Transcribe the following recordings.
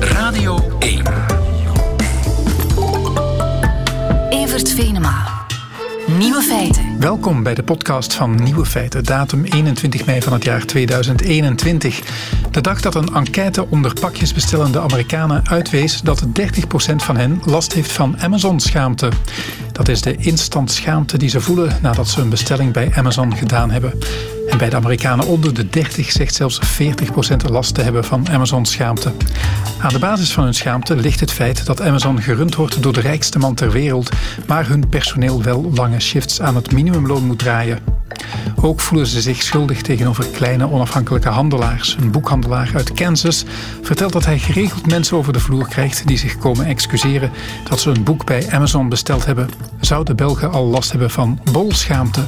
Radio 1. Evert Venema. Nieuwe feiten. Welkom bij de podcast van Nieuwe Feiten, datum 21 mei van het jaar 2021. De dag dat een enquête onder pakjesbestellende Amerikanen uitwees dat 30% van hen last heeft van Amazon-schaamte. Dat is de instant schaamte die ze voelen nadat ze een bestelling bij Amazon gedaan hebben. En bij de Amerikanen onder de 30 zegt zelfs 40% last te hebben van Amazon-schaamte. Aan de basis van hun schaamte ligt het feit dat Amazon gerund wordt door de rijkste man ter wereld, maar hun personeel wel lange shifts aan het minimumloon moet draaien. Ook voelen ze zich schuldig tegenover kleine onafhankelijke handelaars. Een boekhandelaar uit Kansas vertelt dat hij geregeld mensen over de vloer krijgt die zich komen excuseren dat ze een boek bij Amazon besteld hebben. Zouden Belgen al last hebben van bolschaamte?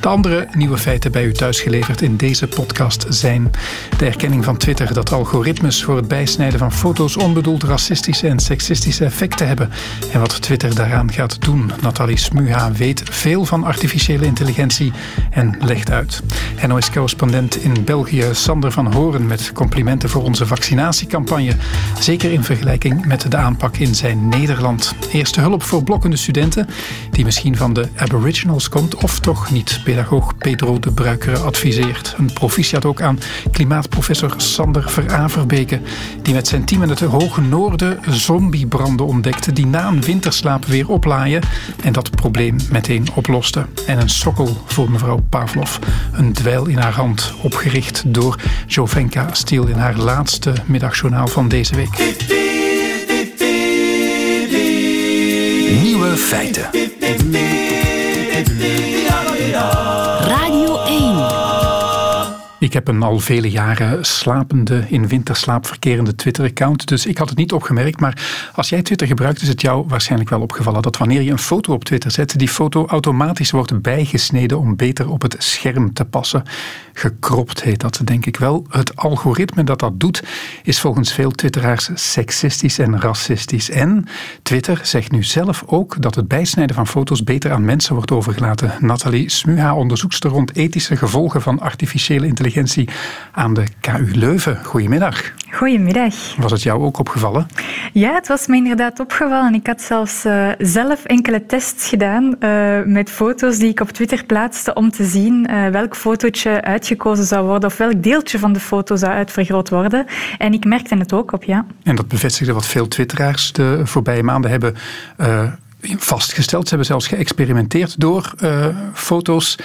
De andere nieuwe feiten bij u thuis geleverd in deze podcast zijn de erkenning van Twitter dat algoritmes voor het bijsnijden van foto's onbedoeld racistische en seksistische effecten hebben en wat Twitter daaraan gaat doen. Nathalie Smuha weet veel van artificiële intelligentie en legt uit. NOS-correspondent in België Sander van Horen met complimenten voor onze vaccinatiecampagne. Zeker in vergelijking met de aanpak in zijn Nederland. Eerste hulp voor blokkende studenten, die misschien van de Aboriginals komt of toch niet. Pedagoog Pedro de Bruikere adviseert. Een proficiat ook aan klimaatprofessor Sander Veraverbeke, die met zijn team in het hoge noorden zombiebranden ontdekte die na een winterslaap weer oplaaien en dat probleem meteen oploste. En een sokkel voor mevrouw Pavlov. Een dweil in haar hand, opgericht door Jovenka Stiel in haar laatste middagjournaal van deze week. Nieuwe feiten. Radio 1. Ik heb een al vele jaren slapende, in winterslaap verkerende Twitter-account, dus ik had het niet opgemerkt. Maar als jij Twitter gebruikt, is het jou waarschijnlijk wel opgevallen dat wanneer je een foto op Twitter zet, die foto automatisch wordt bijgesneden om beter op het scherm te passen. Gekropt heet dat, denk ik wel. Het algoritme dat dat doet, is volgens veel Twitteraars seksistisch en racistisch. En Twitter zegt nu zelf ook dat het bijsnijden van foto's beter aan mensen wordt overgelaten. Nathalie Smuha, onderzoekster rond ethische gevolgen van artificiële intelligentie aan de KU Leuven. Goedemiddag. Goedemiddag. Was het jou ook opgevallen? Ja, het was me inderdaad opgevallen. Ik had zelfs uh, zelf enkele tests gedaan uh, met foto's die ik op Twitter plaatste om te zien uh, welk fotootje uitgekozen zou worden of welk deeltje van de foto zou uitvergroot worden. En ik merkte het ook op, ja. En dat bevestigde wat veel twitteraars de voorbije maanden hebben vastgesteld. Ze hebben zelfs geëxperimenteerd door foto's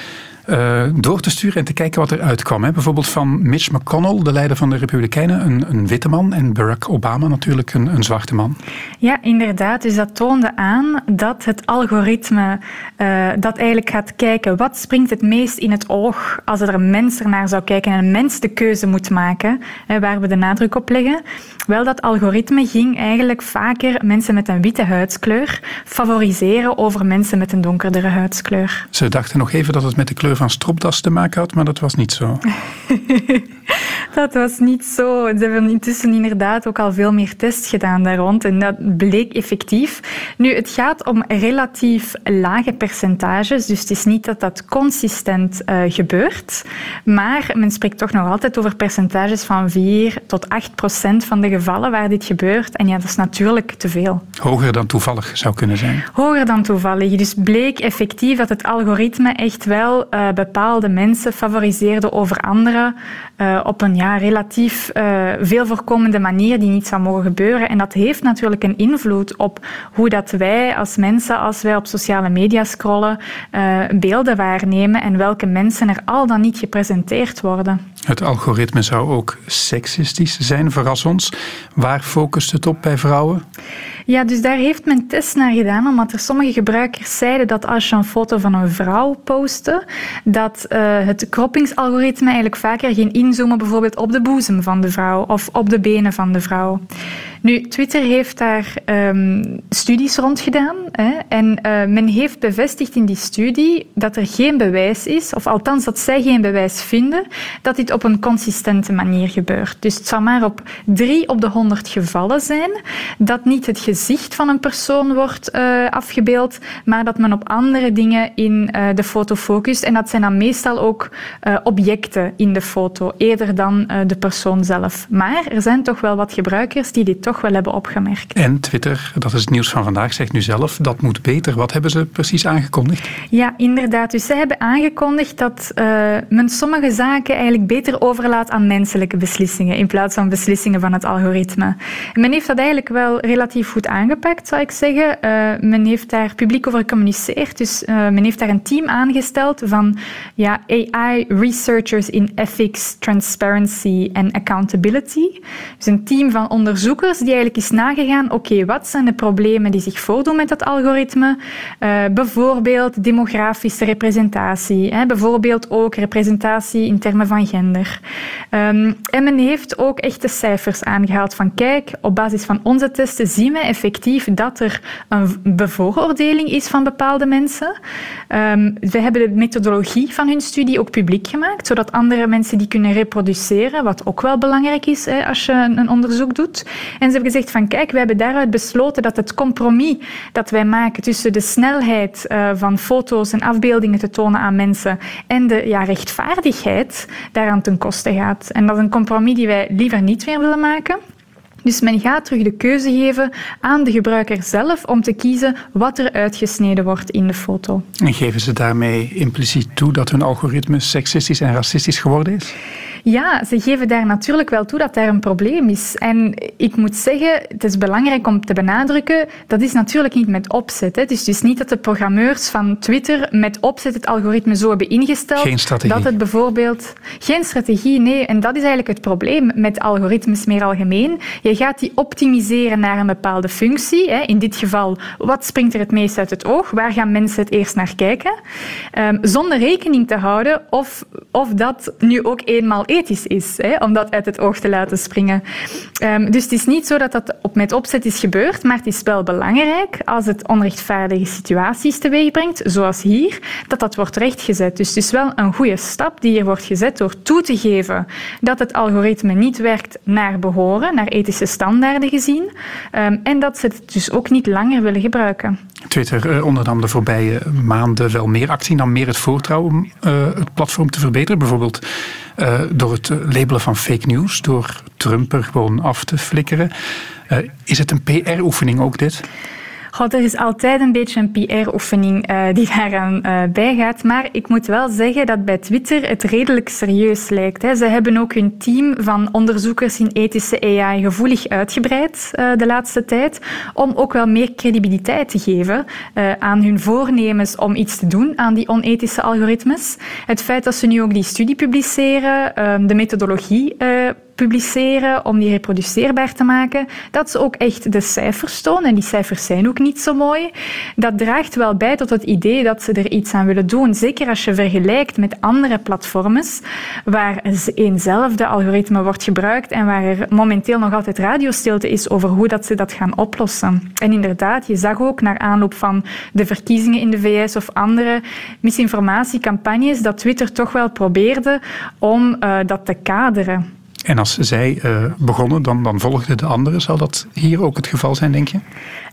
uh, door te sturen en te kijken wat er uitkwam. Hè. Bijvoorbeeld van Mitch McConnell, de leider van de Republikeinen, een, een witte man. En Barack Obama natuurlijk een, een, zwarte man. Ja, inderdaad. Dus dat toonde aan dat het algoritme uh, dat eigenlijk gaat kijken wat springt het meest in het oog als er een mens ernaar zou kijken en een mens de keuze moet maken, hè, waar we de nadruk op leggen. Wel, dat algoritme ging eigenlijk vaker mensen met een witte huidskleur favoriseren over mensen met een donkerdere huidskleur. Ze dachten nog even dat het met de kleur van stropdas te maken had, maar dat was niet zo. dat was niet zo. Ze hebben intussen inderdaad ook al veel meer tests gedaan daar rond en dat bleek effectief. Nu, het gaat om relatief lage percentages, dus het is niet dat dat consistent uh, gebeurt, maar men spreekt toch nog altijd over percentages van 4 tot 8 procent van de gevallen waar dit gebeurt. En ja, dat is natuurlijk te veel. Hoger dan toevallig zou kunnen zijn. Hoger dan toevallig. Dus bleek effectief dat het algoritme echt wel uh, bepaalde mensen favoriseerde over anderen uh, op een ja, relatief uh, veel voorkomende manier die niet zou mogen gebeuren. En dat heeft natuurlijk een invloed op hoe dat wij als mensen, als wij op sociale media scrollen, uh, beelden waarnemen en welke mensen er al dan niet gepresenteerd worden. Het algoritme zou ook seksistisch zijn, verras ons. Waar focust het op bij vrouwen? Ja, dus daar heeft men test naar gedaan, omdat er sommige gebruikers zeiden dat als je een foto van een vrouw postte, dat het croppingsalgoritme eigenlijk vaker ging inzoomen bijvoorbeeld op de boezem van de vrouw of op de benen van de vrouw. Nu, Twitter heeft daar um, studies rond gedaan. Hè, en uh, men heeft bevestigd in die studie dat er geen bewijs is, of althans dat zij geen bewijs vinden, dat dit op een consistente manier gebeurt. Dus het zal maar op drie op de honderd gevallen zijn dat niet het gezicht van een persoon wordt uh, afgebeeld, maar dat men op andere dingen in uh, de foto focust. En dat zijn dan meestal ook objecten in de foto, eerder dan de persoon zelf. Maar er zijn toch wel wat gebruikers die dit toch wel hebben opgemerkt. En Twitter, dat is het nieuws van vandaag, zegt nu zelf dat moet beter. Wat hebben ze precies aangekondigd? Ja, inderdaad. Dus ze hebben aangekondigd dat uh, men sommige zaken eigenlijk beter overlaat aan menselijke beslissingen in plaats van beslissingen van het algoritme. Men heeft dat eigenlijk wel relatief goed aangepakt, zou ik zeggen. Uh, men heeft daar publiek over gecommuniceerd. Dus uh, men heeft daar een team aangesteld van ja, AI researchers in ethics, transparency en accountability. Dus een team van onderzoekers die eigenlijk is nagegaan, oké, wat zijn de problemen die zich voordoen met dat algoritme? Uh, bijvoorbeeld demografische representatie, hè, bijvoorbeeld ook representatie in termen van gender. Um, en men heeft ook echte cijfers aangehaald van kijk, op basis van onze testen zien we effectief dat er een bevooroordeling is van bepaalde mensen. Um, we hebben de methodologie van hun studie ook publiek gemaakt, zodat andere mensen die kunnen reproduceren, wat ook wel belangrijk is hè, als je een onderzoek doet. En ze hebben gezegd van kijk, we hebben daaruit besloten dat het compromis dat wij maken tussen de snelheid uh, van foto's en afbeeldingen te tonen aan mensen en de ja, rechtvaardigheid daaraan ten koste gaat. En dat is een compromis die wij liever niet meer willen maken. Dus men gaat terug de keuze geven aan de gebruiker zelf om te kiezen wat er uitgesneden wordt in de foto. En geven ze daarmee impliciet toe dat hun algoritme seksistisch en racistisch geworden is? Ja, ze geven daar natuurlijk wel toe dat daar een probleem is. En ik moet zeggen, het is belangrijk om te benadrukken, dat is natuurlijk niet met opzet. Hè. Het is dus niet dat de programmeurs van Twitter met opzet het algoritme zo hebben ingesteld. Geen strategie. Dat het bijvoorbeeld... Geen strategie, nee. En dat is eigenlijk het probleem met algoritmes meer algemeen. Je gaat die optimiseren naar een bepaalde functie. In dit geval, wat springt er het meest uit het oog? Waar gaan mensen het eerst naar kijken? Um, zonder rekening te houden of, of dat nu ook eenmaal ethisch is, om dat uit het oog te laten springen. Um, dus het is niet zo dat dat op, met opzet is gebeurd, maar het is wel belangrijk als het onrechtvaardige situaties teweeg brengt, zoals hier, dat dat wordt rechtgezet. Dus het is wel een goede stap die hier wordt gezet door toe te geven dat het algoritme niet werkt naar behoren, naar standaarden gezien, um, en dat ze het dus ook niet langer willen gebruiken. Twitter uh, ondernam de voorbije maanden wel meer actie, nam meer het voortrouwen om uh, het platform te verbeteren. Bijvoorbeeld uh, door het labelen van fake news, door Trump er gewoon af te flikkeren. Is het een PR-oefening ook dit? Er is altijd een beetje een PR-oefening uh, die daaraan uh, bijgaat. Maar ik moet wel zeggen dat bij Twitter het redelijk serieus lijkt. Hè. Ze hebben ook hun team van onderzoekers in ethische AI gevoelig uitgebreid uh, de laatste tijd. Om ook wel meer credibiliteit te geven aan hun voornemens om iets te doen aan die onethische algoritmes. Het feit dat ze nu ook die studie publiceren, de methodologie om die reproduceerbaar te maken, dat ze ook echt de cijfers tonen. En die cijfers zijn ook niet zo mooi. Dat draagt wel bij tot het idee dat ze er iets aan willen doen. Zeker als je vergelijkt met andere platforms waar eenzelfde algoritme wordt gebruikt en waar er momenteel nog altijd radiostilte is over hoe dat ze dat gaan oplossen. En inderdaad, je zag ook naar aanloop van de verkiezingen in de VS of andere misinformatiecampagnes dat Twitter toch wel probeerde om uh, dat te kaderen. En als zij uh, begonnen, dan, dan volgden de anderen. Zal dat hier ook het geval zijn, denk je?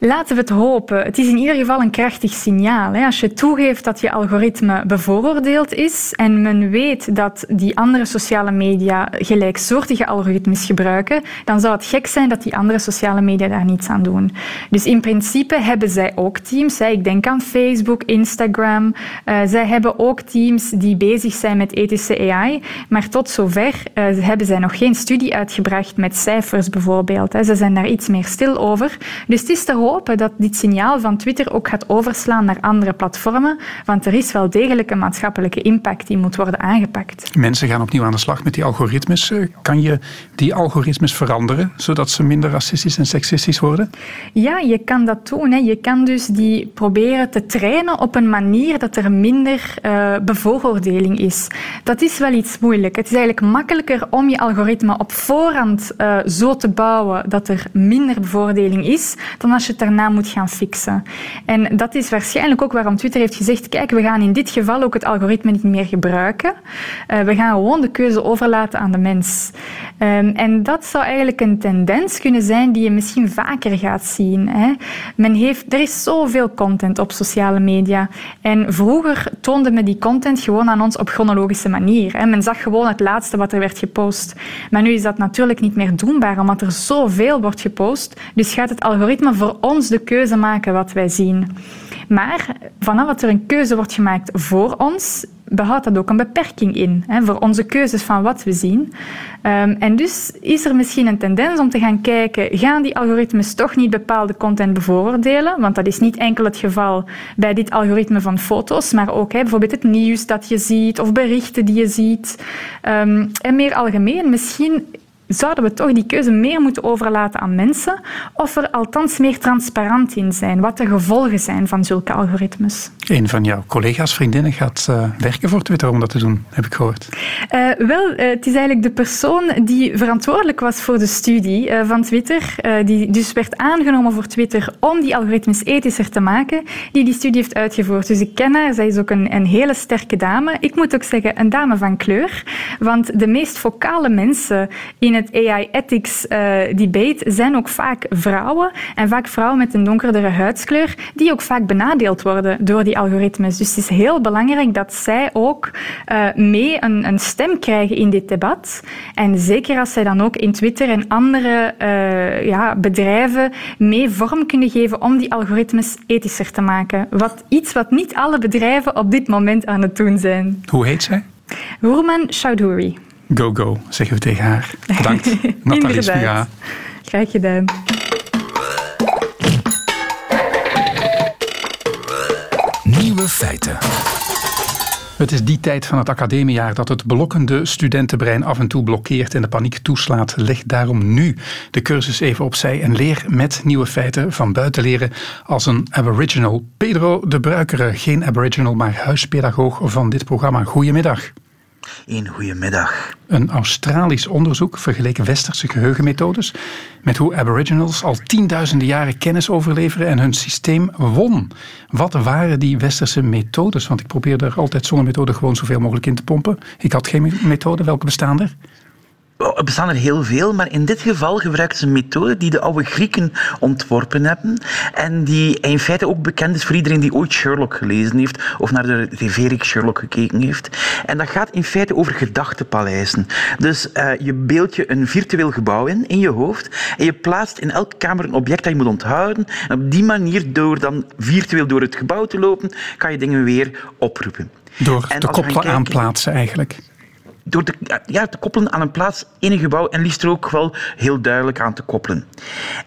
Laten we het hopen. Het is in ieder geval een krachtig signaal. Hè. Als je toegeeft dat je algoritme bevooroordeeld is en men weet dat die andere sociale media gelijksoortige algoritmes gebruiken, dan zou het gek zijn dat die andere sociale media daar niets aan doen. Dus in principe hebben zij ook teams. Hè. Ik denk aan Facebook, Instagram. Uh, zij hebben ook teams die bezig zijn met ethische AI. Maar tot zover uh, hebben zij nog geen studie uitgebracht met cijfers bijvoorbeeld. Ze zijn daar iets meer stil over. Dus het is te hopen dat dit signaal van Twitter ook gaat overslaan naar andere platformen, want er is wel degelijk een maatschappelijke impact die moet worden aangepakt. Mensen gaan opnieuw aan de slag met die algoritmes. Eh, kan je die algoritmes veranderen, zodat ze minder racistisch en seksistisch worden? Ja, je kan dat doen. Hè. Je kan dus die proberen te trainen op een manier dat er minder uh, bevooroordeling is. Dat is wel iets moeilijk. Het is eigenlijk makkelijker om je algoritme algoritme op voorhand uh, zo te bouwen dat er minder bevoordeling is, dan als je het daarna moet gaan fixen. En dat is waarschijnlijk ook waarom Twitter heeft gezegd, kijk, we gaan in dit geval ook het algoritme niet meer gebruiken. Uh, we gaan gewoon de keuze overlaten aan de mens. Um, en dat zou eigenlijk een tendens kunnen zijn die je misschien vaker gaat zien. Hè. Men heeft, er is zoveel content op sociale media. En vroeger toonde men die content gewoon aan ons op chronologische manier. Hè. Men zag gewoon het laatste wat er werd gepost. Maar nu is dat natuurlijk niet meer doenbaar, omdat er zoveel wordt gepost. Dus gaat het algoritme voor ons de keuze maken wat wij zien. Maar vanaf dat er een keuze wordt gemaakt voor ons, behoudt dat ook een beperking in hè, voor onze keuzes van wat we zien. Um, en dus is er misschien een tendens om te gaan kijken, gaan die algoritmes toch niet bepaalde content bevoordelen? Want dat is niet enkel het geval bij dit algoritme van foto's, maar ook hè, bijvoorbeeld het nieuws dat je ziet of berichten die je ziet. Um, en meer algemeen, misschien zouden we toch die keuze meer moeten overlaten aan mensen, of er althans meer transparant in zijn, wat de gevolgen zijn van zulke algoritmes. Een van jouw collega's, vriendinnen, gaat uh, werken voor Twitter om dat te doen, heb ik gehoord. Uh, wel, uh, het is eigenlijk de persoon die verantwoordelijk was voor de studie van Twitter, die dus werd aangenomen voor Twitter om die algoritmes ethischer te maken, die die studie heeft uitgevoerd. Dus ik ken haar, zij is ook een, een hele sterke dame. Ik moet ook zeggen, een dame van kleur, want de meest vocale mensen in het AI ethics debate zijn ook vaak vrouwen, en vaak vrouwen met een donkerdere huidskleur, die ook vaak benadeeld worden door die algoritmes. Dus het is heel belangrijk dat zij ook uh, mee een, een, stem krijgen in dit debat. En zeker als zij dan ook in Twitter en andere uh, ja, bedrijven mee vorm kunnen geven om die algoritmes ethischer te maken. Wat, iets wat niet alle bedrijven op dit moment aan het doen zijn. Hoe heet zij? Roerman Chowdhury. Go, go, zeggen we tegen haar. Bedankt, Nathalie Spiga. Graag gedaan. feiten. Het is die tijd van het academiejaar dat het blokkende studentenbrein af en toe blokkeert en de paniek toeslaat. Leg daarom nu de cursus even opzij en leer met nieuwe feiten van buiten leren als een aboriginal. Pedro de Bruikere, geen aboriginal, maar huispedagoog van dit programma. Goedemiddag. Een goedemiddag. Een Australisch onderzoek vergeleken westerse geheugenmethodes met hoe aboriginals al tienduizenden jaren kennis overleveren en hun systeem won. Wat waren die westerse methodes? Want ik probeer er altijd methode gewoon zoveel mogelijk in te pompen. Ik had geen methode. Welke bestaan er? Oh, er bestaan er heel veel, maar in dit geval gebruiken ze een methode die de oude Grieken ontworpen hebben en die in feite ook bekend is voor iedereen die ooit Sherlock gelezen heeft of naar de tv Sherlock gekeken heeft. En dat gaat in feite over gedachtepaleizen. Dus uh, je beeld je een virtueel gebouw in, in je hoofd, en je plaatst in elke kamer een object dat je moet onthouden. En op die manier, door dan virtueel door het gebouw te lopen, kan je dingen weer oproepen. Door te koppelen aan plaatsen eigenlijk door te, ja, te koppelen aan een plaats in een gebouw en liefst er ook wel heel duidelijk aan te koppelen.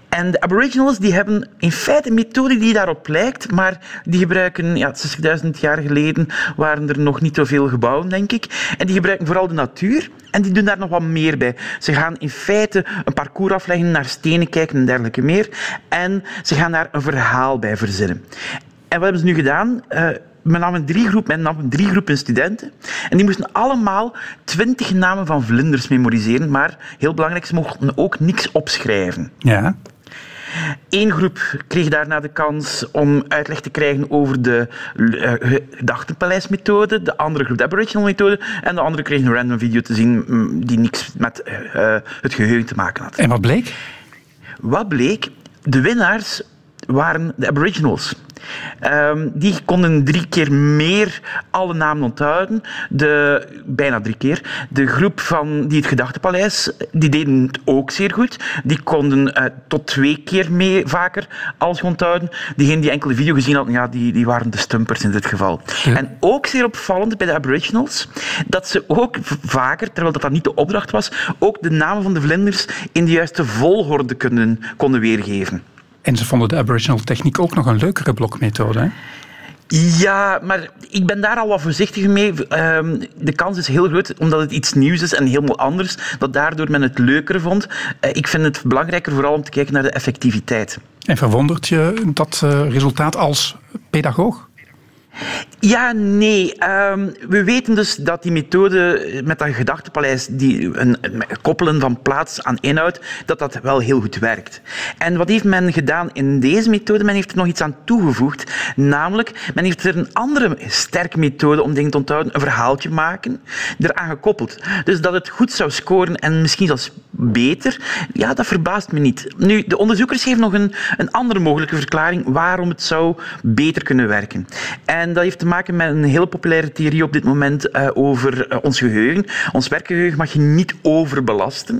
En de Aboriginals die hebben in feite een methode die daarop lijkt, maar die gebruiken, ja, 60.000 jaar geleden waren er nog niet zoveel gebouwen, denk ik. En die gebruiken vooral de natuur en die doen daar nog wat meer bij. Ze gaan in feite een parcours afleggen, naar stenen kijken en dergelijke meer. En ze gaan daar een verhaal bij verzinnen. En wat hebben ze nu gedaan? Uh, men nam een driegroep, men nam een driegroep studenten en die moesten allemaal twintig namen van vlinders memoriseren, maar heel belangrijk, ze mochten ook niks opschrijven. Ja. Eén groep kreeg daarna de kans om uitleg te krijgen over de uh, gedachtenpaleismethode, de andere groep de Aboriginal methode en de andere kreeg een random video te zien mm, die niks met uh, het geheugen te maken had. En wat bleek? Wat bleek? De winnaars waren de Aboriginals. Um, die konden drie keer meer alle namen onthouden. De, bijna drie keer. De groep van, die het Gedachtenpaleis, die deden het ook zeer goed. Die konden uh, tot twee keer mee, vaker alles onthouden. Diegenen die enkel de video gezien hadden, ja, die, die waren de stumpers in dit geval. En ook zeer opvallend bij de Aboriginals, dat ze ook vaker, terwijl dat, dat niet de opdracht was, ook de namen van de vlinders in de juiste volgorde kunnen, konden weergeven. En ze vonden de Aboriginal techniek ook nog een leukere blokmethode. Hè? Ja, maar ik ben daar al wat voorzichtig mee. Ehm, de kans is heel groot, omdat het iets nieuws is en helemaal anders, dat daardoor men het leuker vond. Eh, ik vind het belangrijker vooral om te kijken naar de effectiviteit. En verwondert je dat eh, resultaat als pedagoog? Ja, nee. Ehm, we weten dus dat die methode met dat gedachtenpaleis, die een, koppelen van plaats aan inhoud, dat dat wel heel goed werkt. En wat heeft men gedaan in deze methode? Men heeft er nog iets aan toegevoegd. Namelijk, men heeft er een andere sterke methode om dingen te onthouden, een verhaaltje maken, eraan gekoppeld. Dus dat het goed zou scoren en misschien zelfs beter, ja, dat verbaast me niet. Nu, de onderzoekers geven nog een, een andere mogelijke verklaring waarom het zou beter kunnen werken. En dat heeft te maken met een heel populaire theorie op dit moment uh, over uh, ons geheugen. Ons werkgeheugen mag je niet overbelasten.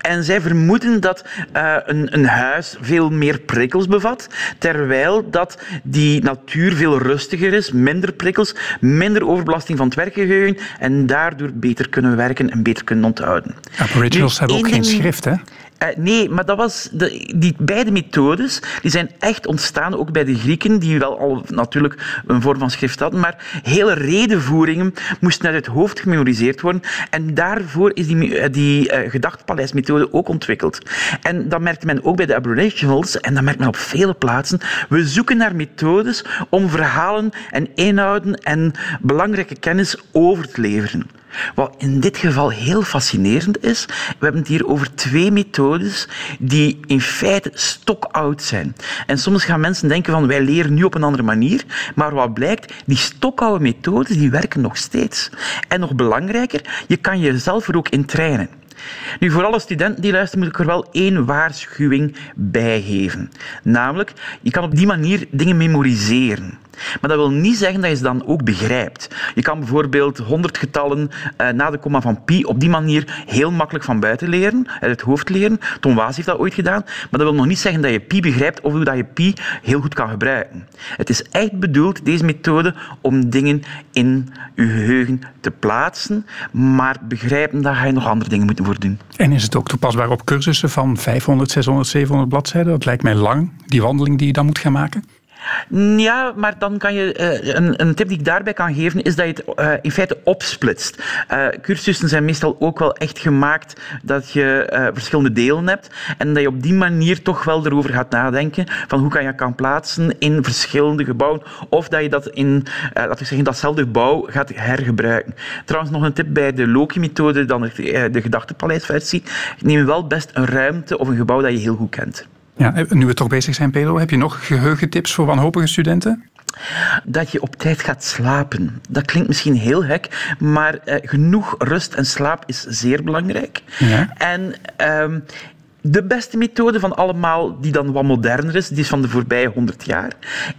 En zij vermoeden dat uh, een, een huis veel meer prikkels bevat, terwijl dat die natuur veel rustiger is, minder prikkels, minder overbelasting van het werkgeheugen en daardoor beter kunnen werken en beter kunnen onthouden. Aboriginals nu, hebben ook geen schrift, hè? Uh, nee, maar dat was de, die beide methodes die zijn echt ontstaan, ook bij de Grieken, die wel al natuurlijk een vorm van schrift hadden, maar hele redenvoeringen moesten uit het hoofd gememoriseerd worden. En daarvoor is die, die uh, gedachtpaleismethode ook ontwikkeld. En dat merkte men ook bij de Aboriginals, en dat merkt men op vele plaatsen. We zoeken naar methodes om verhalen en inhouden en belangrijke kennis over te leveren. Wat in dit geval heel fascinerend is, we hebben het hier over twee methodes die in feite stokoud zijn. En soms gaan mensen denken van wij leren nu op een andere manier, maar wat blijkt, die stokoude methodes die werken nog steeds. En nog belangrijker, je kan jezelf er ook in trainen. Nu, voor alle studenten die luisteren, moet ik er wel één waarschuwing bij geven. Namelijk, je kan op die manier dingen memoriseren. Maar dat wil niet zeggen dat je ze dan ook begrijpt. Je kan bijvoorbeeld honderd getallen uh, na de komma van pi op die manier heel makkelijk van buiten leren, uit het hoofd leren. Tom Waas heeft dat ooit gedaan. Maar dat wil nog niet zeggen dat je pi begrijpt of dat je pi heel goed kan gebruiken. Het is echt bedoeld, deze methode, om dingen in je geheugen te plaatsen. Maar begrijpen, daar ga je nog andere dingen moeten voor doen. En is het ook toepasbaar op cursussen van 500, 600, 700 bladzijden? Dat lijkt mij lang, die wandeling die je dan moet gaan maken. Ja, maar dan kan je uh, een, een, tip die ik daarbij kan geven is dat je het uh, in feite opsplitst. Uh, cursussen zijn meestal ook wel echt gemaakt dat je verschillende delen hebt en dat je op die manier toch wel erover gaat nadenken van hoe kan je kan plaatsen in verschillende gebouwen of dat je dat in, laten we zeggen, datzelfde gebouw gaat hergebruiken. Trouwens, nog een tip bij de Loki-methode, dan de, de gedachtepaleisversie. Neem wel best een ruimte of een gebouw dat je heel goed kent. Ja, nu we toch bezig zijn, Pedro, heb je nog geheugentips voor wanhopige studenten? Dat je op tijd gaat slapen. Dat klinkt misschien heel gek, maar uh, genoeg rust en slaap is zeer belangrijk. Ja. En um, de beste methode van allemaal, die dan wat moderner is, die is van de voorbije 100 jaar,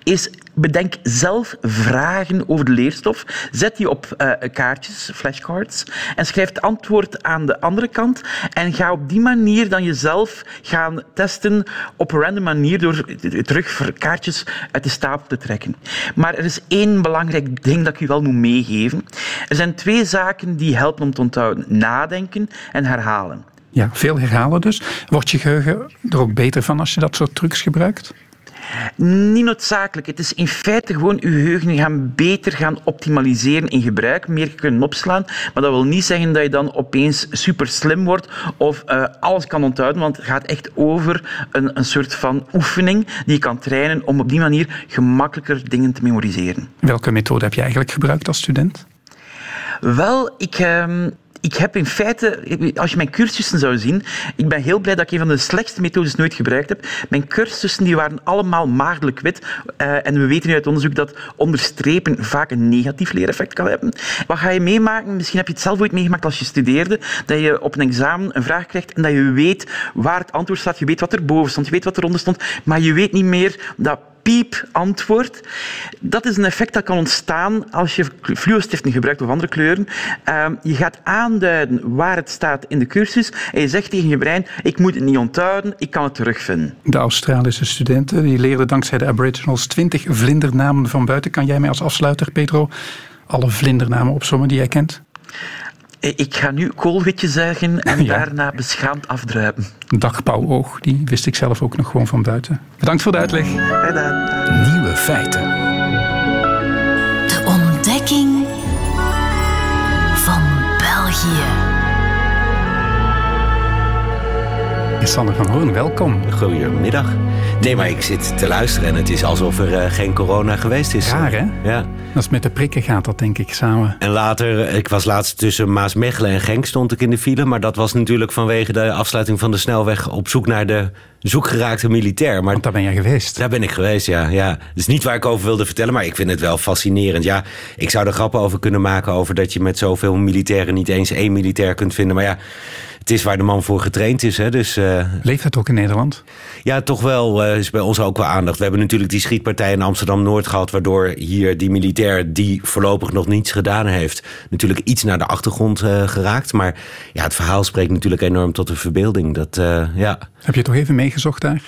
is bedenk zelf vragen over de leerstof. Zet die op uh, kaartjes, flashcards, en schrijf het antwoord aan de andere kant. En ga op die manier dan jezelf gaan testen op een random manier door terug kaartjes uit de stapel te trekken. Maar er is één belangrijk ding dat ik u wel moet meegeven. Er zijn twee zaken die helpen om te onthouden. Nadenken en herhalen. Ja, veel herhalen dus. Wordt je geheugen er ook beter van als je dat soort trucs gebruikt? Niet noodzakelijk. Het is in feite gewoon je geheugen gaan beter gaan optimaliseren in gebruik, meer kunnen opslaan. Maar dat wil niet zeggen dat je dan opeens super slim wordt of uh, alles kan onthouden, want het gaat echt over een, een soort van oefening die je kan trainen om op die manier gemakkelijker dingen te memoriseren. Welke methode heb je eigenlijk gebruikt als student? Wel, ik... Uh, ik heb in feite, als je mijn cursussen zou zien, ik ben heel blij dat ik een van de slechtste methodes nooit gebruikt heb. Mijn cursussen die waren allemaal maagdelijk wit. Uh, en we weten nu uit onderzoek dat onderstrepen vaak een negatief leereffect kan hebben. Wat ga je meemaken? Misschien heb je het zelf ooit meegemaakt als je studeerde, dat je op een examen een vraag krijgt en dat je weet waar het antwoord staat. Je weet wat er boven stond, je weet wat eronder stond, maar je weet niet meer dat piep antwoord. Dat is een effect dat kan ontstaan als je fluostiften gebruikt of andere kleuren. Uh, je gaat aanduiden waar het staat in de cursus en je zegt tegen je brein, ik moet het niet onthouden, ik kan het terugvinden. De Australische studenten die leerden dankzij de Aboriginals 20 vlindernamen van buiten. Kan jij mij als afsluiter, Pedro, alle vlindernamen opzommen die jij kent? Ik ga nu koolwitje zeggen en ja. daarna beschaamd afdruipen. Dagpauwoog, die wist ik zelf ook nog gewoon van buiten. Bedankt voor de uitleg. Gedaan. Nieuwe feiten. De ontdekking van België. Sander van Hoorn, welkom. Goedemiddag. Nee, maar ik zit te luisteren en het is alsof er uh, geen corona geweest is. Raar, hè? Ja. Dat is met de prikken gaat dat denk ik samen. En later, ik was laatst tussen Maasmechelen en Genk stond ik in de file. Maar dat was natuurlijk vanwege de afsluiting van de snelweg op zoek naar de zoekgeraakte militair. Maar Want daar ben je geweest. Daar ben ik geweest, ja. ja. Dat is niet waar ik over wilde vertellen, maar ik vind het wel fascinerend. Ja, ik zou er grappen over kunnen maken over dat je met zoveel militairen niet eens één militair kunt vinden. Maar ja, het is waar de man voor getraind is. Hè, dus, uh... Leeft het ook in Nederland? Ja, toch wel. Uh, is bij ons ook wel aandacht. We hebben natuurlijk die schietpartij in Amsterdam-Noord gehad... waardoor hier die militair die voorlopig nog niets gedaan heeft... natuurlijk iets naar de achtergrond uh, geraakt. Maar ja, het verhaal spreekt natuurlijk enorm tot de verbeelding. Dat, ja. Heb je toch even meegezocht daar?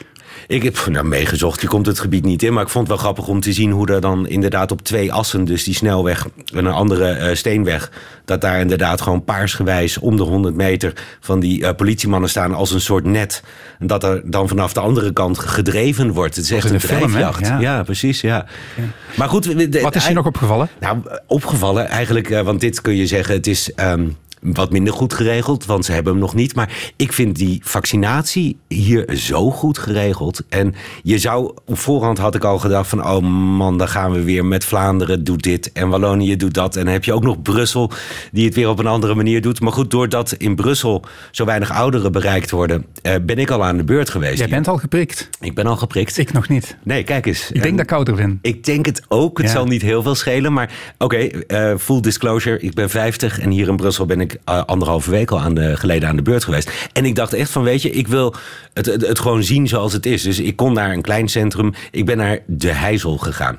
Ik heb nou, meegezocht, je komt het gebied niet in. Maar ik vond het wel grappig om te zien hoe er dan inderdaad op twee assen... dus die snelweg en een andere uh, steenweg... dat daar inderdaad gewoon paarsgewijs om de 100 meter... van die uh, politiemannen staan als een soort net. En dat er dan vanaf de andere kant gedreven wordt. Het is echt een drijfjacht. Ja. ja. precies, ja. ja. Maar goed... De, Wat is je nog opgevallen? Nou, opgevallen eigenlijk, uh, want dit kun je zeggen... het is... Um, wat minder goed geregeld, want ze hebben hem nog niet. Maar ik vind die vaccinatie hier zo goed geregeld. En je zou, op voorhand had ik al gedacht van... oh man, dan gaan we weer met Vlaanderen doet dit en Wallonië doet dat. En dan heb je ook nog Brussel die het weer op een andere manier doet. Maar goed, doordat in Brussel zo weinig ouderen bereikt worden... Eh, ben ik al aan de beurt geweest. Jij bent al geprikt? Ik ben al geprikt. Ik nog niet. Nee, kijk eens. Ik denk dat ik ouder ben. Ik denk het ook. Het ja. zal niet heel veel schelen. Maar oké, okay, uh, full disclosure. Ik ben 50 en hier in Brussel ben ik uh, anderhalve week al aan de, geleden aan de beurt geweest. En ik dacht echt van, weet je, ik wil het, het, het gewoon zien zoals het is. Dus ik kon naar een klein centrum. Ik ben naar De Heizel gegaan.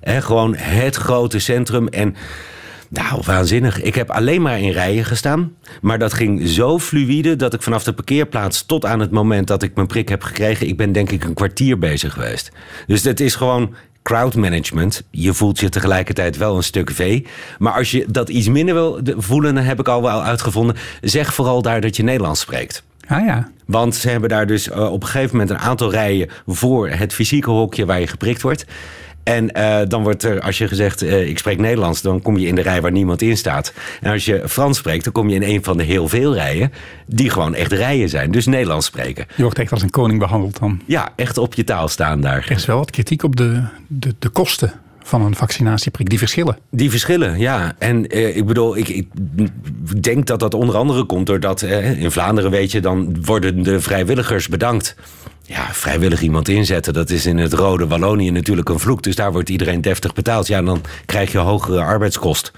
He, gewoon het grote centrum. En nou, waanzinnig. Ik heb alleen maar in rijen gestaan. Maar dat ging zo fluïde dat ik vanaf de parkeerplaats tot aan het moment dat ik mijn prik heb gekregen, ik ben denk ik een kwartier bezig geweest. Dus het is gewoon crowd management. Je voelt je tegelijkertijd wel een stuk vee. Maar als je dat iets minder wil voelen, dan heb ik al wel uitgevonden. Zeg vooral daar dat je Nederlands spreekt. Ah ja. Want ze hebben daar dus uh, op een gegeven moment een aantal rijen voor het fysieke hokje waar je geprikt wordt. En uh, dan wordt er, als je gezegd, uh, ik spreek Nederlands, dan kom je in de rij waar niemand in staat. En als je Frans spreekt, dan kom je in een van de heel veel rijen, die gewoon echt rijen zijn. Dus Nederlands spreken. Je wordt echt als een koning behandeld dan? Ja, echt op je taal staan daar. Er is wel wat kritiek op de, de, de kosten van een vaccinatieprik. Die verschillen. Die verschillen, ja. En eh, ik bedoel, ik, ik, denk dat dat onder andere komt doordat eh, in Vlaanderen, weet je, dan worden de vrijwilligers bedankt. Ja, vrijwillig iemand inzetten, dat is in het rode Wallonië natuurlijk een vloek. Dus daar wordt iedereen deftig betaald. Ja, dan krijg je hogere arbeidskost.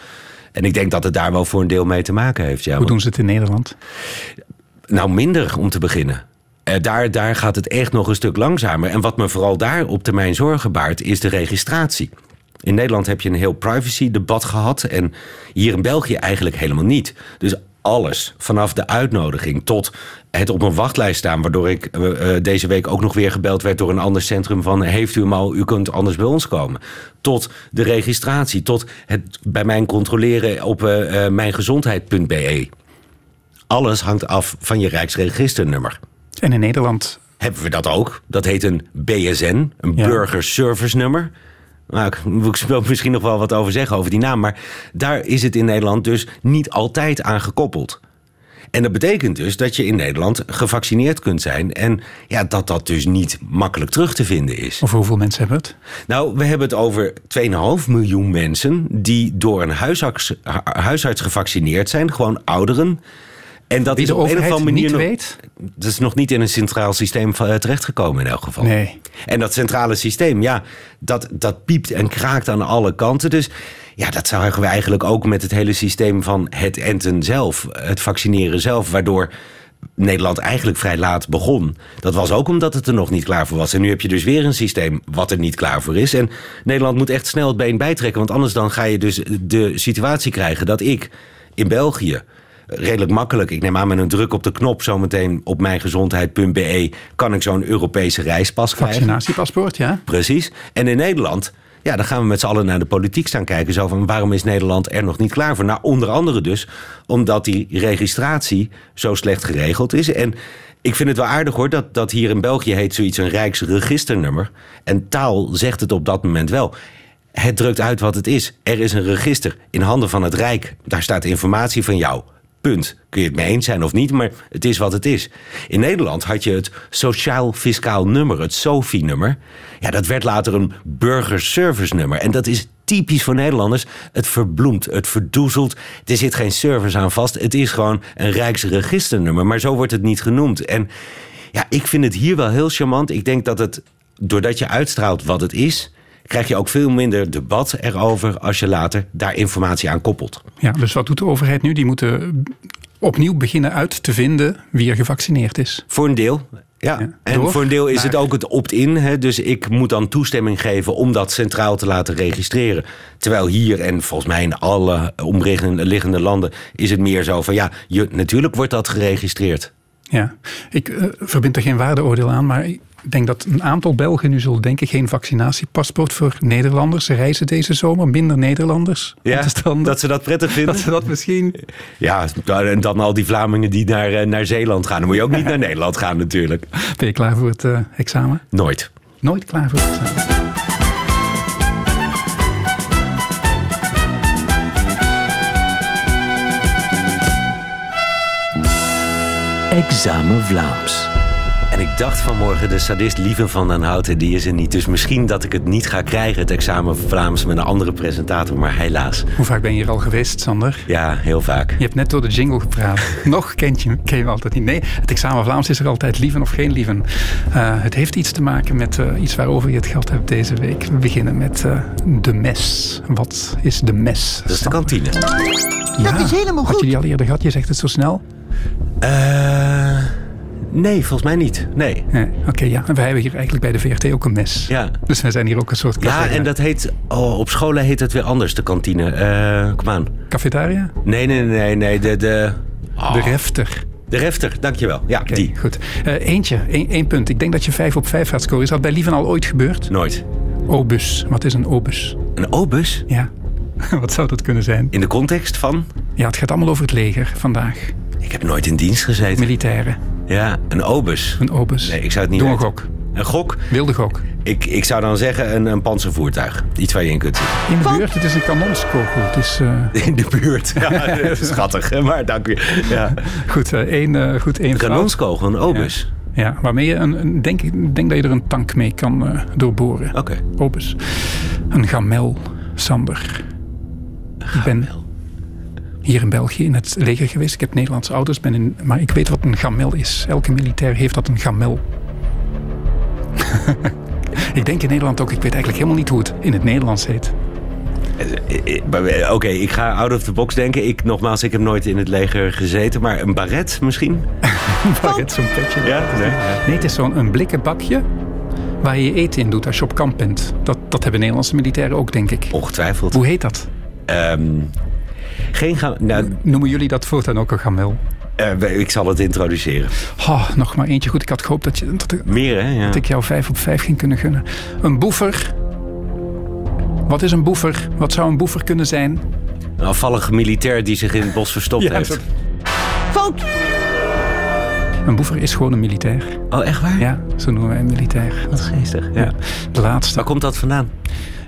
En ik denk dat het daar wel voor een deel mee te maken heeft. Ja, Hoe doen ze het in Nederland? Nou, minder om te beginnen. Uh, daar, daar gaat het echt nog een stuk langzamer. En wat me vooral daar op termijn zorgen baart, is de registratie. In Nederland heb je een heel privacy-debat gehad. En hier in België eigenlijk helemaal niet. Dus alles, vanaf de uitnodiging tot het op een wachtlijst staan... waardoor ik uh, deze week ook nog weer gebeld werd door een ander centrum... van heeft u hem al, u kunt anders bij ons komen. Tot de registratie, tot het bij mij controleren op uh, mijngezondheid.be. Alles hangt af van je Rijksregisternummer. En in Nederland... Hebben we dat ook. Dat heet een BSN, een ja. Burger Service Nummer... Nou, ik wil misschien nog wel wat over zeggen over die naam. Maar daar is het in Nederland dus niet altijd aan gekoppeld. En dat betekent dus dat je in Nederland gevaccineerd kunt zijn. En ja, dat dat dus niet makkelijk terug te vinden is. Over hoeveel mensen hebben we het? Nou, we hebben het over 2,5 miljoen mensen die door een huisarts, huisarts gevaccineerd zijn. Gewoon ouderen. En dat Die is op een of andere manier. nog- weet? Dat is nog niet in een centraal systeem eh, terechtgekomen in elk geval. Nee. En dat centrale systeem, ja, dat, dat piept en kraakt aan alle kanten. Dus ja, dat zagen we eigenlijk ook met het hele systeem van het enten zelf, het vaccineren zelf, waardoor Nederland eigenlijk vrij laat begon. Dat was ook omdat het er nog niet klaar voor was. En nu heb je dus weer een systeem wat er niet klaar voor is. En Nederland moet echt snel het been bijtrekken, want anders dan ga je dus de situatie krijgen dat ik in België redelijk makkelijk. Ik neem aan met een druk op de knop zometeen op mijngezondheid.be kan ik zo'n Europese reispas krijgen. Vaccinatiepaspoort, ja. Precies. En in Nederland, ja, dan gaan we met z'n allen naar de politiek staan kijken. Zo van waarom is Nederland er nog niet klaar voor? Nou, onder andere dus omdat die registratie zo slecht geregeld is. En ik vind het wel aardig hoor, dat, dat hier in België heet zoiets een Rijksregisternummer. En taal zegt het op dat moment wel. Het drukt uit wat het is. Er is een register in handen van het Rijk. Daar staat informatie van jou. Punt. Kun je het mee eens zijn of niet, maar het is wat het is. In Nederland had je het Sociaal Fiscaal Nummer, het SOFI-nummer. Ja, dat werd later een Burger Service Nummer. En dat is typisch voor Nederlanders. Het verbloemt, het verdoezelt. Er zit geen service aan vast. Het is gewoon een Rijksregisternummer. Maar zo wordt het niet genoemd. En ja, ik vind het hier wel heel charmant. Ik denk dat het, doordat je uitstraalt wat het is krijg je ook veel minder debat erover als je later daar informatie aan koppelt. Ja, dus wat doet de overheid nu? Die moeten opnieuw beginnen uit te vinden wie er gevaccineerd is. Voor een deel. Ja, en voor een deel is het ook het opt-in. Dus ik moet dan toestemming geven om dat centraal te laten registreren. Terwijl hier en volgens mij in alle omliggende landen is het meer zo van ja, je, natuurlijk wordt dat geregistreerd. Ja, ik uh, verbind er geen waardeoordeel aan, maar ik denk dat een aantal Belgen nu zullen denken: geen vaccinatiepaspoort voor Nederlanders. Ze reizen deze zomer minder Nederlanders. Ja, dat ze dat prettig vinden. Dat ze dat misschien. Ja, en dan al die Vlamingen die naar, eh, naar Zeeland gaan. Dan moet je ook niet naar Nederland gaan, natuurlijk. Ben je klaar voor het uh, examen? Nooit. Nooit klaar voor het examen. Examen Vlaams. En ik dacht vanmorgen, de sadist Lieven van den Houten, die is er niet. Dus misschien dat ik het niet ga krijgen, het examen Vlaams, met een andere presentator. Maar helaas. Hoe vaak ben je hier al geweest, Sander? Ja, heel vaak. Je hebt net door de jingle gepraat. Nog kent je, ken je altijd niet. Nee, het examen Vlaams is er altijd Lieven of geen Lieven. Uh, het heeft iets te maken met uh, iets waarover je het gehad hebt deze week. We beginnen met uh, de mes. Wat is de mes? Dat is de kantine. Ja, dat is helemaal goed. Had je die al eerder gehad? Je zegt het zo snel. Eh... Nee, volgens mij niet. Nee. nee Oké, ja. En wij hebben hier eigenlijk bij de VRT ook een mes. Ja. Dus wij zijn hier ook een soort Ja, en dat heet... Oh, op scholen heet het weer anders, de kantine. Uh, kom aan. Cafetaria? Nee, nee, nee, nee. De, de, oh. de refter. De refter, dankjewel. Ja, okay, die. Goed. Uh, eentje, één punt. Ik denk dat je vijf op vijf gaat scoren. Is dat bij Lieven al ooit gebeurd? Nooit. Obus. Wat is een obus? Een obus? Ja. Wat zou dat kunnen zijn? In de context van? Ja, het gaat allemaal over het leger vandaag. Ik heb nooit in dienst gezeten. Militairen. Ja, een obus. Een obus. Nee, ik zou het niet Doe een gok. Een gok? Wilde gok. Ik, ik zou dan zeggen een, een panzervoertuig. Iets waar je in kunt zitten. In de buurt, het is een kanonskogel. Het is, uh... In de buurt, ja, schattig. Maar dank u. Ja. Goed, uh, één, uh, goed, één Een kanonskogel, een obus. Ja. ja. waarmee je een, denk, denk dat je er een tank mee kan doorboren. Oké. Okay. Obus. Een gamel, Sander. Gamel. Ik ben hier in België in het leger geweest. Ik heb Nederlandse ouders, ben in, maar ik weet wat een gamel is. Elke militair heeft dat een gamel. ik denk in Nederland ook, ik weet eigenlijk helemaal niet hoe het in het Nederlands heet. Eh, eh, eh, oké, ik ga out of the box denken. Ik, nogmaals, ik heb nooit in het leger gezeten. Maar een baret misschien? een baret, zo'n petje. Ja, nee. nee, het is zo'n blikken bakje waar je eten in doet als je op kamp bent. Dat, dat hebben Nederlandse militairen ook, denk ik. Ongetwijfeld. Hoe heet dat? Um, geen nou, Noemen jullie dat voortaan ook een gamel? Uh, ik zal het introduceren. Oh, nog maar eentje. Goed, ik had gehoopt dat, je, dat, ik, Meer, hè? Ja. dat ik jou vijf op vijf ging kunnen gunnen. Een boefer. Wat is een boefer? Wat zou een boefer kunnen zijn? Een afvallige militair die zich in het bos verstopt ja, heeft. Fout! Een boefer is gewoon een militair. Oh, echt waar? Ja, zo noemen wij een militair. Wat geestig. Ja. De laatste. Waar komt dat vandaan?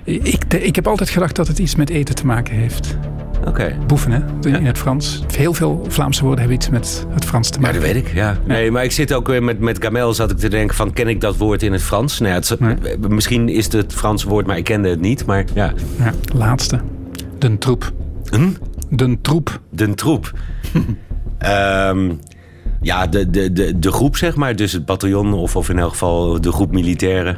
Ik, ik heb altijd gedacht dat het iets met eten te maken heeft. Oké. Boeven, hè? In het Frans. Heel veel Vlaamse woorden hebben iets met het Frans te maken. Ja, dat weet ik, ja. Nee, maar ik zit ook weer met, met Gamel zat ik te denken van... ken ik dat woord in het Frans? Nou ja, het, Misschien is het het Franse woord, maar ik kende het niet. Maar ja. ja laatste. Den troep. Hm? Den troep. Den troep. um, ja, de, de, de, de groep, zeg maar. Dus het bataljon of, of in elk geval de groep militairen.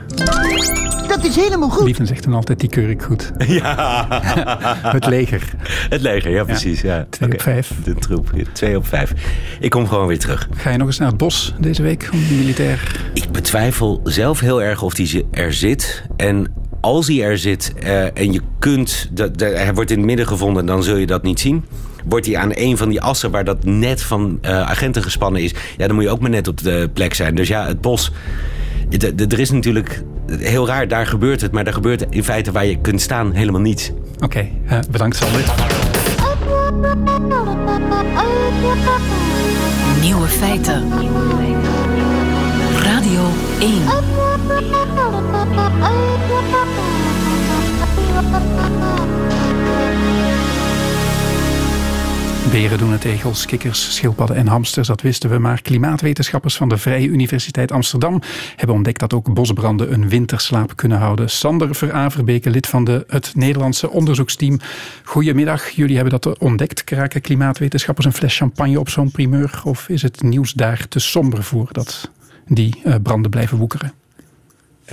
Dat is helemaal goed. Lieven zegt dan altijd, die keur ik goed. Ja. het leger. Het leger, ja precies. Ja. Twee op vijf. De troep, twee op vijf. Ik kom gewoon weer terug. Ga je nog eens naar het bos deze week, om militair? Ik betwijfel zelf heel erg of die er zit. En als hij er zit uh, en je kunt, dat, hij wordt in het midden gevonden, dan zul je dat niet zien. Wordt hij aan een van die assen waar dat net van uh, agenten gespannen is, ja, dan moet je ook maar net op de plek zijn. Dus ja, het bos. Er is natuurlijk heel raar, daar gebeurt het, maar daar gebeurt in feite waar je kunt staan helemaal niets. Oké, okay, uh, bedankt Sander. Nieuwe feiten. Radio 1. Beren doen het kikkers, schildpadden en hamsters, dat wisten we. Maar klimaatwetenschappers van de Vrije Universiteit Amsterdam hebben ontdekt dat ook bosbranden een winterslaap kunnen houden. Sander Veraverbeke, lid van de, het Nederlandse onderzoeksteam. Goedemiddag, jullie hebben dat ontdekt. Kraken klimaatwetenschappers een fles champagne op zo'n primeur? Of is het nieuws daar te somber voor dat die uh, branden blijven woekeren?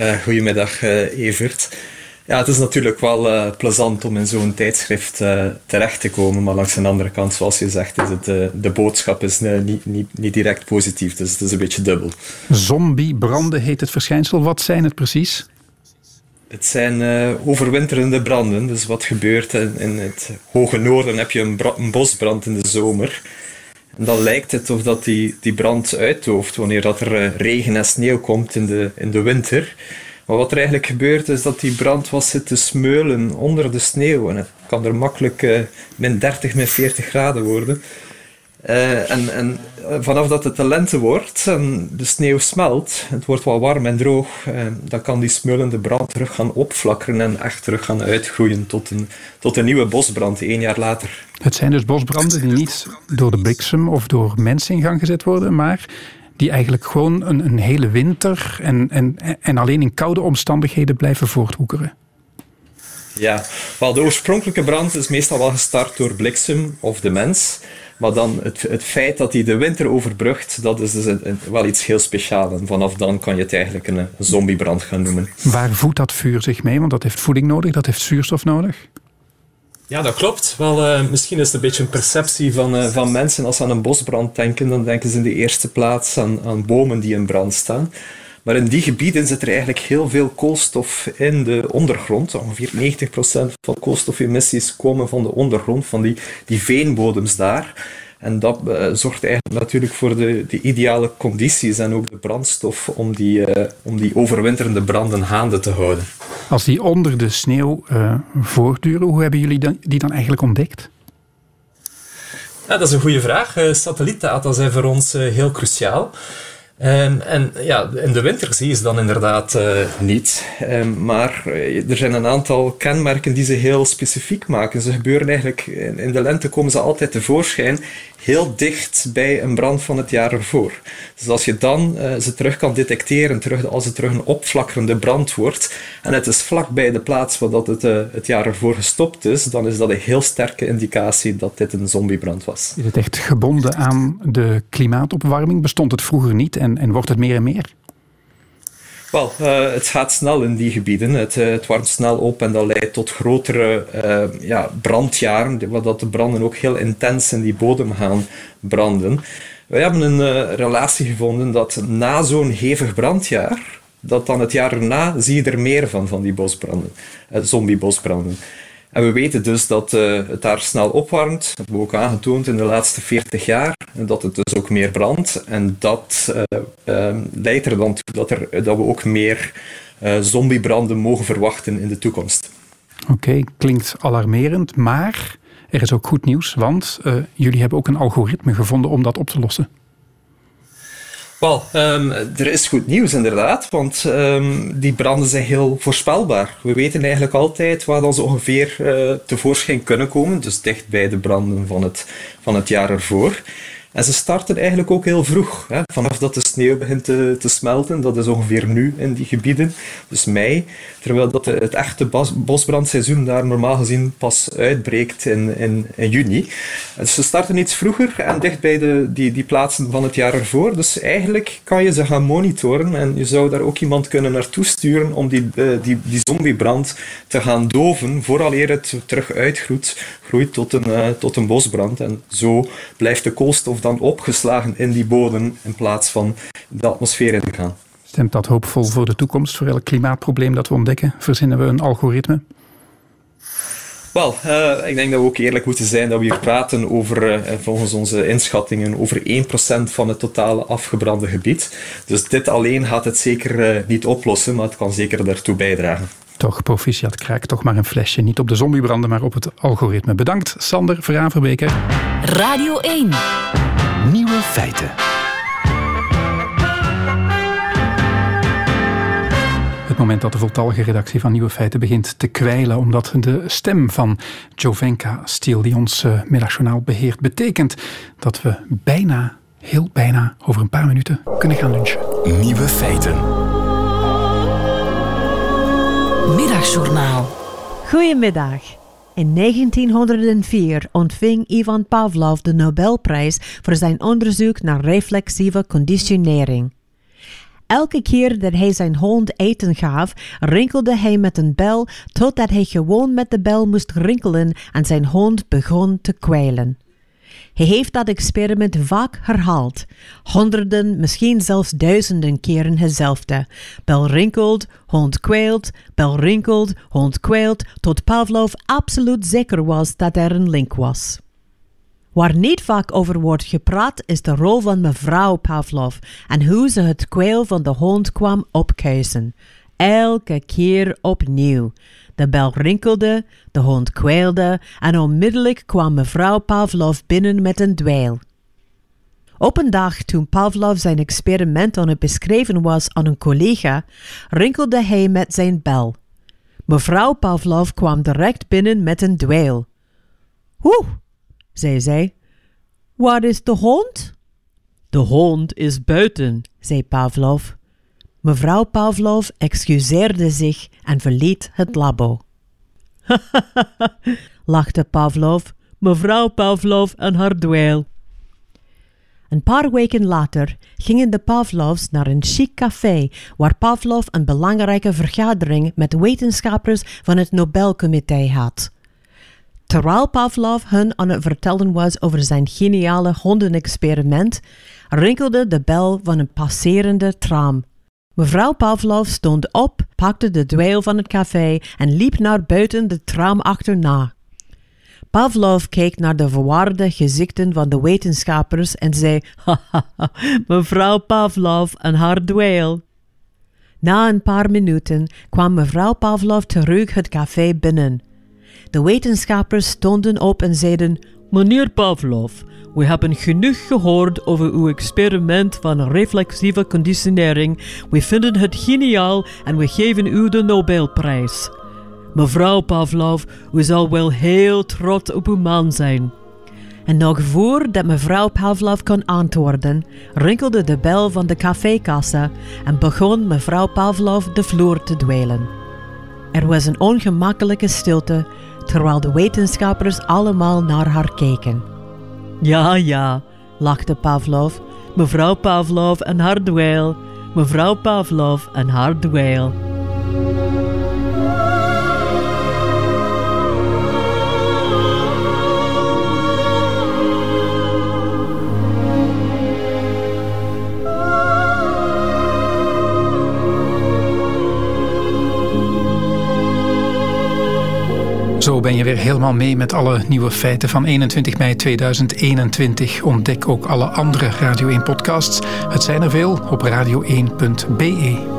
Uh, goedemiddag, uh, Evert. Ja, het is natuurlijk wel uh, plezant om in zo'n tijdschrift uh, terecht te komen, maar langs de andere kant, zoals je zegt, is het, uh, de boodschap is niet, niet, niet direct positief, dus het is een beetje dubbel. Zombiebranden heet het verschijnsel. Wat zijn het precies? Het zijn overwinterende branden. Dus wat gebeurt in, in het hoge noorden heb je een, een, bosbrand in de zomer. En dan lijkt het of dat die, die brand uitdooft wanneer dat er regen en sneeuw komt in de, in de winter. Maar wat er eigenlijk gebeurt is dat die brand was zitten smeulen onder de sneeuw. En het kan er makkelijk uh, min 30, min 40 graden worden. Uh, en, en vanaf dat het de lente wordt en de sneeuw smelt, het wordt wat warm en droog, uh, dan kan die smeulende brand terug gaan opflakkeren en echt terug gaan uitgroeien tot een, tot een nieuwe bosbrand, één jaar later. Het zijn dus bosbranden die niet door de bliksem of door mensen in gang gezet worden, maar die eigenlijk gewoon een, een hele winter en, en, en alleen in koude omstandigheden blijven voortwoekeren. Ja, wel de oorspronkelijke brand is meestal wel gestart door bliksem of de mens. Maar dan het, het feit dat hij de winter overbrugt, dat is dus een, wel iets heel speciaals. En vanaf dan kan je het eigenlijk een zombiebrand gaan noemen. Waar voedt dat vuur zich mee? Want dat heeft voeding nodig, dat heeft zuurstof nodig. Ja, dat klopt. Wel, uh, misschien is het een beetje een perceptie van, uh, van mensen. Als ze aan een bosbrand denken, dan denken ze in de eerste plaats aan, aan bomen die in brand staan. Maar in die gebieden zit er eigenlijk heel veel koolstof in de ondergrond. Ongeveer 90% van koolstofemissies komen van de ondergrond, van die, die veenbodems daar. En dat uh, zorgt eigenlijk natuurlijk voor de, de, ideale condities en ook de brandstof om die, om die overwinterende branden gaande te houden. Als die onder de sneeuw uh, voortduren, hoe hebben jullie dan, die dan eigenlijk ontdekt? Ja, dat is een goede vraag. satellietdata zijn voor ons heel cruciaal. Um, en ja, in de winter zie je ze dan inderdaad uh, niet. Um, maar uh, er zijn een aantal kenmerken die ze heel specifiek maken. Ze gebeuren eigenlijk, in de lente komen ze altijd tevoorschijn heel dicht bij een brand van het jaar ervoor. Dus als je dan uh, ze terug kan detecteren, terug, als het terug een opflakkerende brand wordt, en het is vlak bij de plaats waar dat het, uh, het jaar ervoor gestopt is, dan is dat een heel sterke indicatie dat dit een zombiebrand was. Is het echt gebonden aan de klimaatopwarming? Bestond het vroeger niet en, en wordt het meer en meer? Wel, uh, het gaat snel in die gebieden. Het, uh, het warmt snel op en dat leidt tot grotere uh, ja, brandjaren, dat de branden ook heel intens in die bodem gaan branden. Wij hebben een relatie gevonden dat na zo'n hevig brandjaar, dat dan het jaar erna zie je er meer van, van die bosbranden, zombiebosbranden. En we weten dus dat uh, het daar snel opwarmt. Dat hebben we ook aangetoond in de laatste 40 jaar. En dat het dus ook meer brandt. En dat uh, uh, leidt er dan toe dat, er, dat we ook meer zombiebranden mogen verwachten in de toekomst. Oké, klinkt alarmerend. Maar er is ook goed nieuws, want jullie hebben ook een algoritme gevonden om dat op te lossen. Wel, um, er is goed nieuws inderdaad, want um, die branden zijn heel voorspelbaar. We weten eigenlijk altijd waar dan ze ongeveer uh, tevoorschijn kunnen komen, dus dicht bij de branden van het, van het jaar ervoor. En ze starten eigenlijk ook heel vroeg. Hè? Vanaf dat de sneeuw begint te, te, smelten, dat is ongeveer nu in die gebieden, dus mei. Terwijl dat het echte bos, bosbrandseizoen daar normaal gezien pas uitbreekt in, in, juni. Dus ze starten iets vroeger en dicht bij de, die, die plaatsen van het jaar ervoor. Dus eigenlijk kan je ze gaan monitoren en je zou daar ook iemand kunnen naartoe sturen om die, die, die zombiebrand te gaan doven vooraleer het terug uitgroeit groeit tot een, uh, tot een bosbrand. En zo blijft de koolstof dan opgeslagen in die bodem in plaats van de atmosfeer in te gaan. Stemt dat hoopvol voor de toekomst? Voor elk klimaatprobleem dat we ontdekken, verzinnen we een algoritme? Wel, uh, ik denk dat we ook eerlijk moeten zijn dat we hier praten over, uh, volgens onze inschattingen, over 1% van het totale afgebrande gebied. Dus dit alleen gaat het zeker uh, niet oplossen, maar het kan zeker daartoe bijdragen. Toch, proficiat kraak, toch maar een flesje. Niet op de zombiebranden, maar op het algoritme. Bedankt, Sander Vraverbeker. Radio 1. Nieuwe feiten. het moment dat de voltallige redactie van Nieuwe Feiten begint te kwijlen, omdat de stem van Jovenka Stiel, die ons uh, middagjournaal beheert, betekent dat we bijna, heel bijna, over een paar minuten kunnen gaan lunchen. Nieuwe Feiten. Middagjournaal. Goedemiddag. In 1904 ontving Ivan Pavlov de Nobelprijs voor zijn onderzoek naar reflexieve conditionering. Elke keer dat hij zijn hond eten gaf, rinkelde hij met een bel totdat hij gewoon met de bel moest rinkelen en zijn hond begon te kwijlen. Hij heeft dat experiment vaak herhaald, honderden, misschien zelfs duizenden keren hetzelfde. Bel rinkelt, hond kwijlt, bel rinkelt, hond kwijlt, tot Pavlov absoluut zeker was dat er een link was. Waar niet vaak over wordt gepraat is de rol van mevrouw Pavlov en hoe ze het kwijl van de hond kwam opkuisen. Elke keer opnieuw. De bel rinkelde, de hond kwijlde en onmiddellijk kwam mevrouw Pavlov binnen met een dweil. Op een dag toen Pavlov zijn experiment aan het beschrijven was aan een collega, rinkelde hij met zijn bel. Mevrouw Pavlov kwam direct binnen met een dweil. Hoe? zei zij. Waar is de hond? De hond is buiten, zei Pavlov. Mevrouw Pavlov excuseerde zich en verliet het labo. lachte Pavlov, mevrouw Pavlov en haar dweil. Een paar weken later gingen de Pavlovs naar een chic café waar Pavlov een belangrijke vergadering met wetenschappers van het Nobelcomité had. Terwijl Pavlov hun aan het vertellen was over zijn geniale hondenexperiment, rinkelde de bel van een passerende tram. Mevrouw Pavlov stond op, pakte de dweil van het café en liep naar buiten de tram achterna. Pavlov keek naar de verwarde gezichten van de wetenschappers en zei: Haha, mevrouw Pavlov en haar dweil. Na een paar minuten kwam mevrouw Pavlov terug het café binnen. De wetenschappers stonden op en zeiden: Meneer Pavlov, we hebben genoeg gehoord over uw experiment van reflexieve conditionering. We vinden het geniaal en we geven u de Nobelprijs. Mevrouw Pavlov, u zal wel heel trots op uw man zijn. En nog voordat mevrouw Pavlov kon antwoorden, rinkelde de bel van de cafékassa en begon mevrouw Pavlov de vloer te dwelen. Er was een ongemakkelijke stilte terwijl de wetenschappers allemaal naar haar keken. Ja, ja, lachte Pavlov. Mevrouw Pavlov en haar. Mevrouw Pavlov en haar. Zo ben je weer helemaal mee met alle nieuwe feiten van 21 mei 2021. Ontdek ook alle andere Radio 1 podcasts. Het zijn er veel op radio1.be.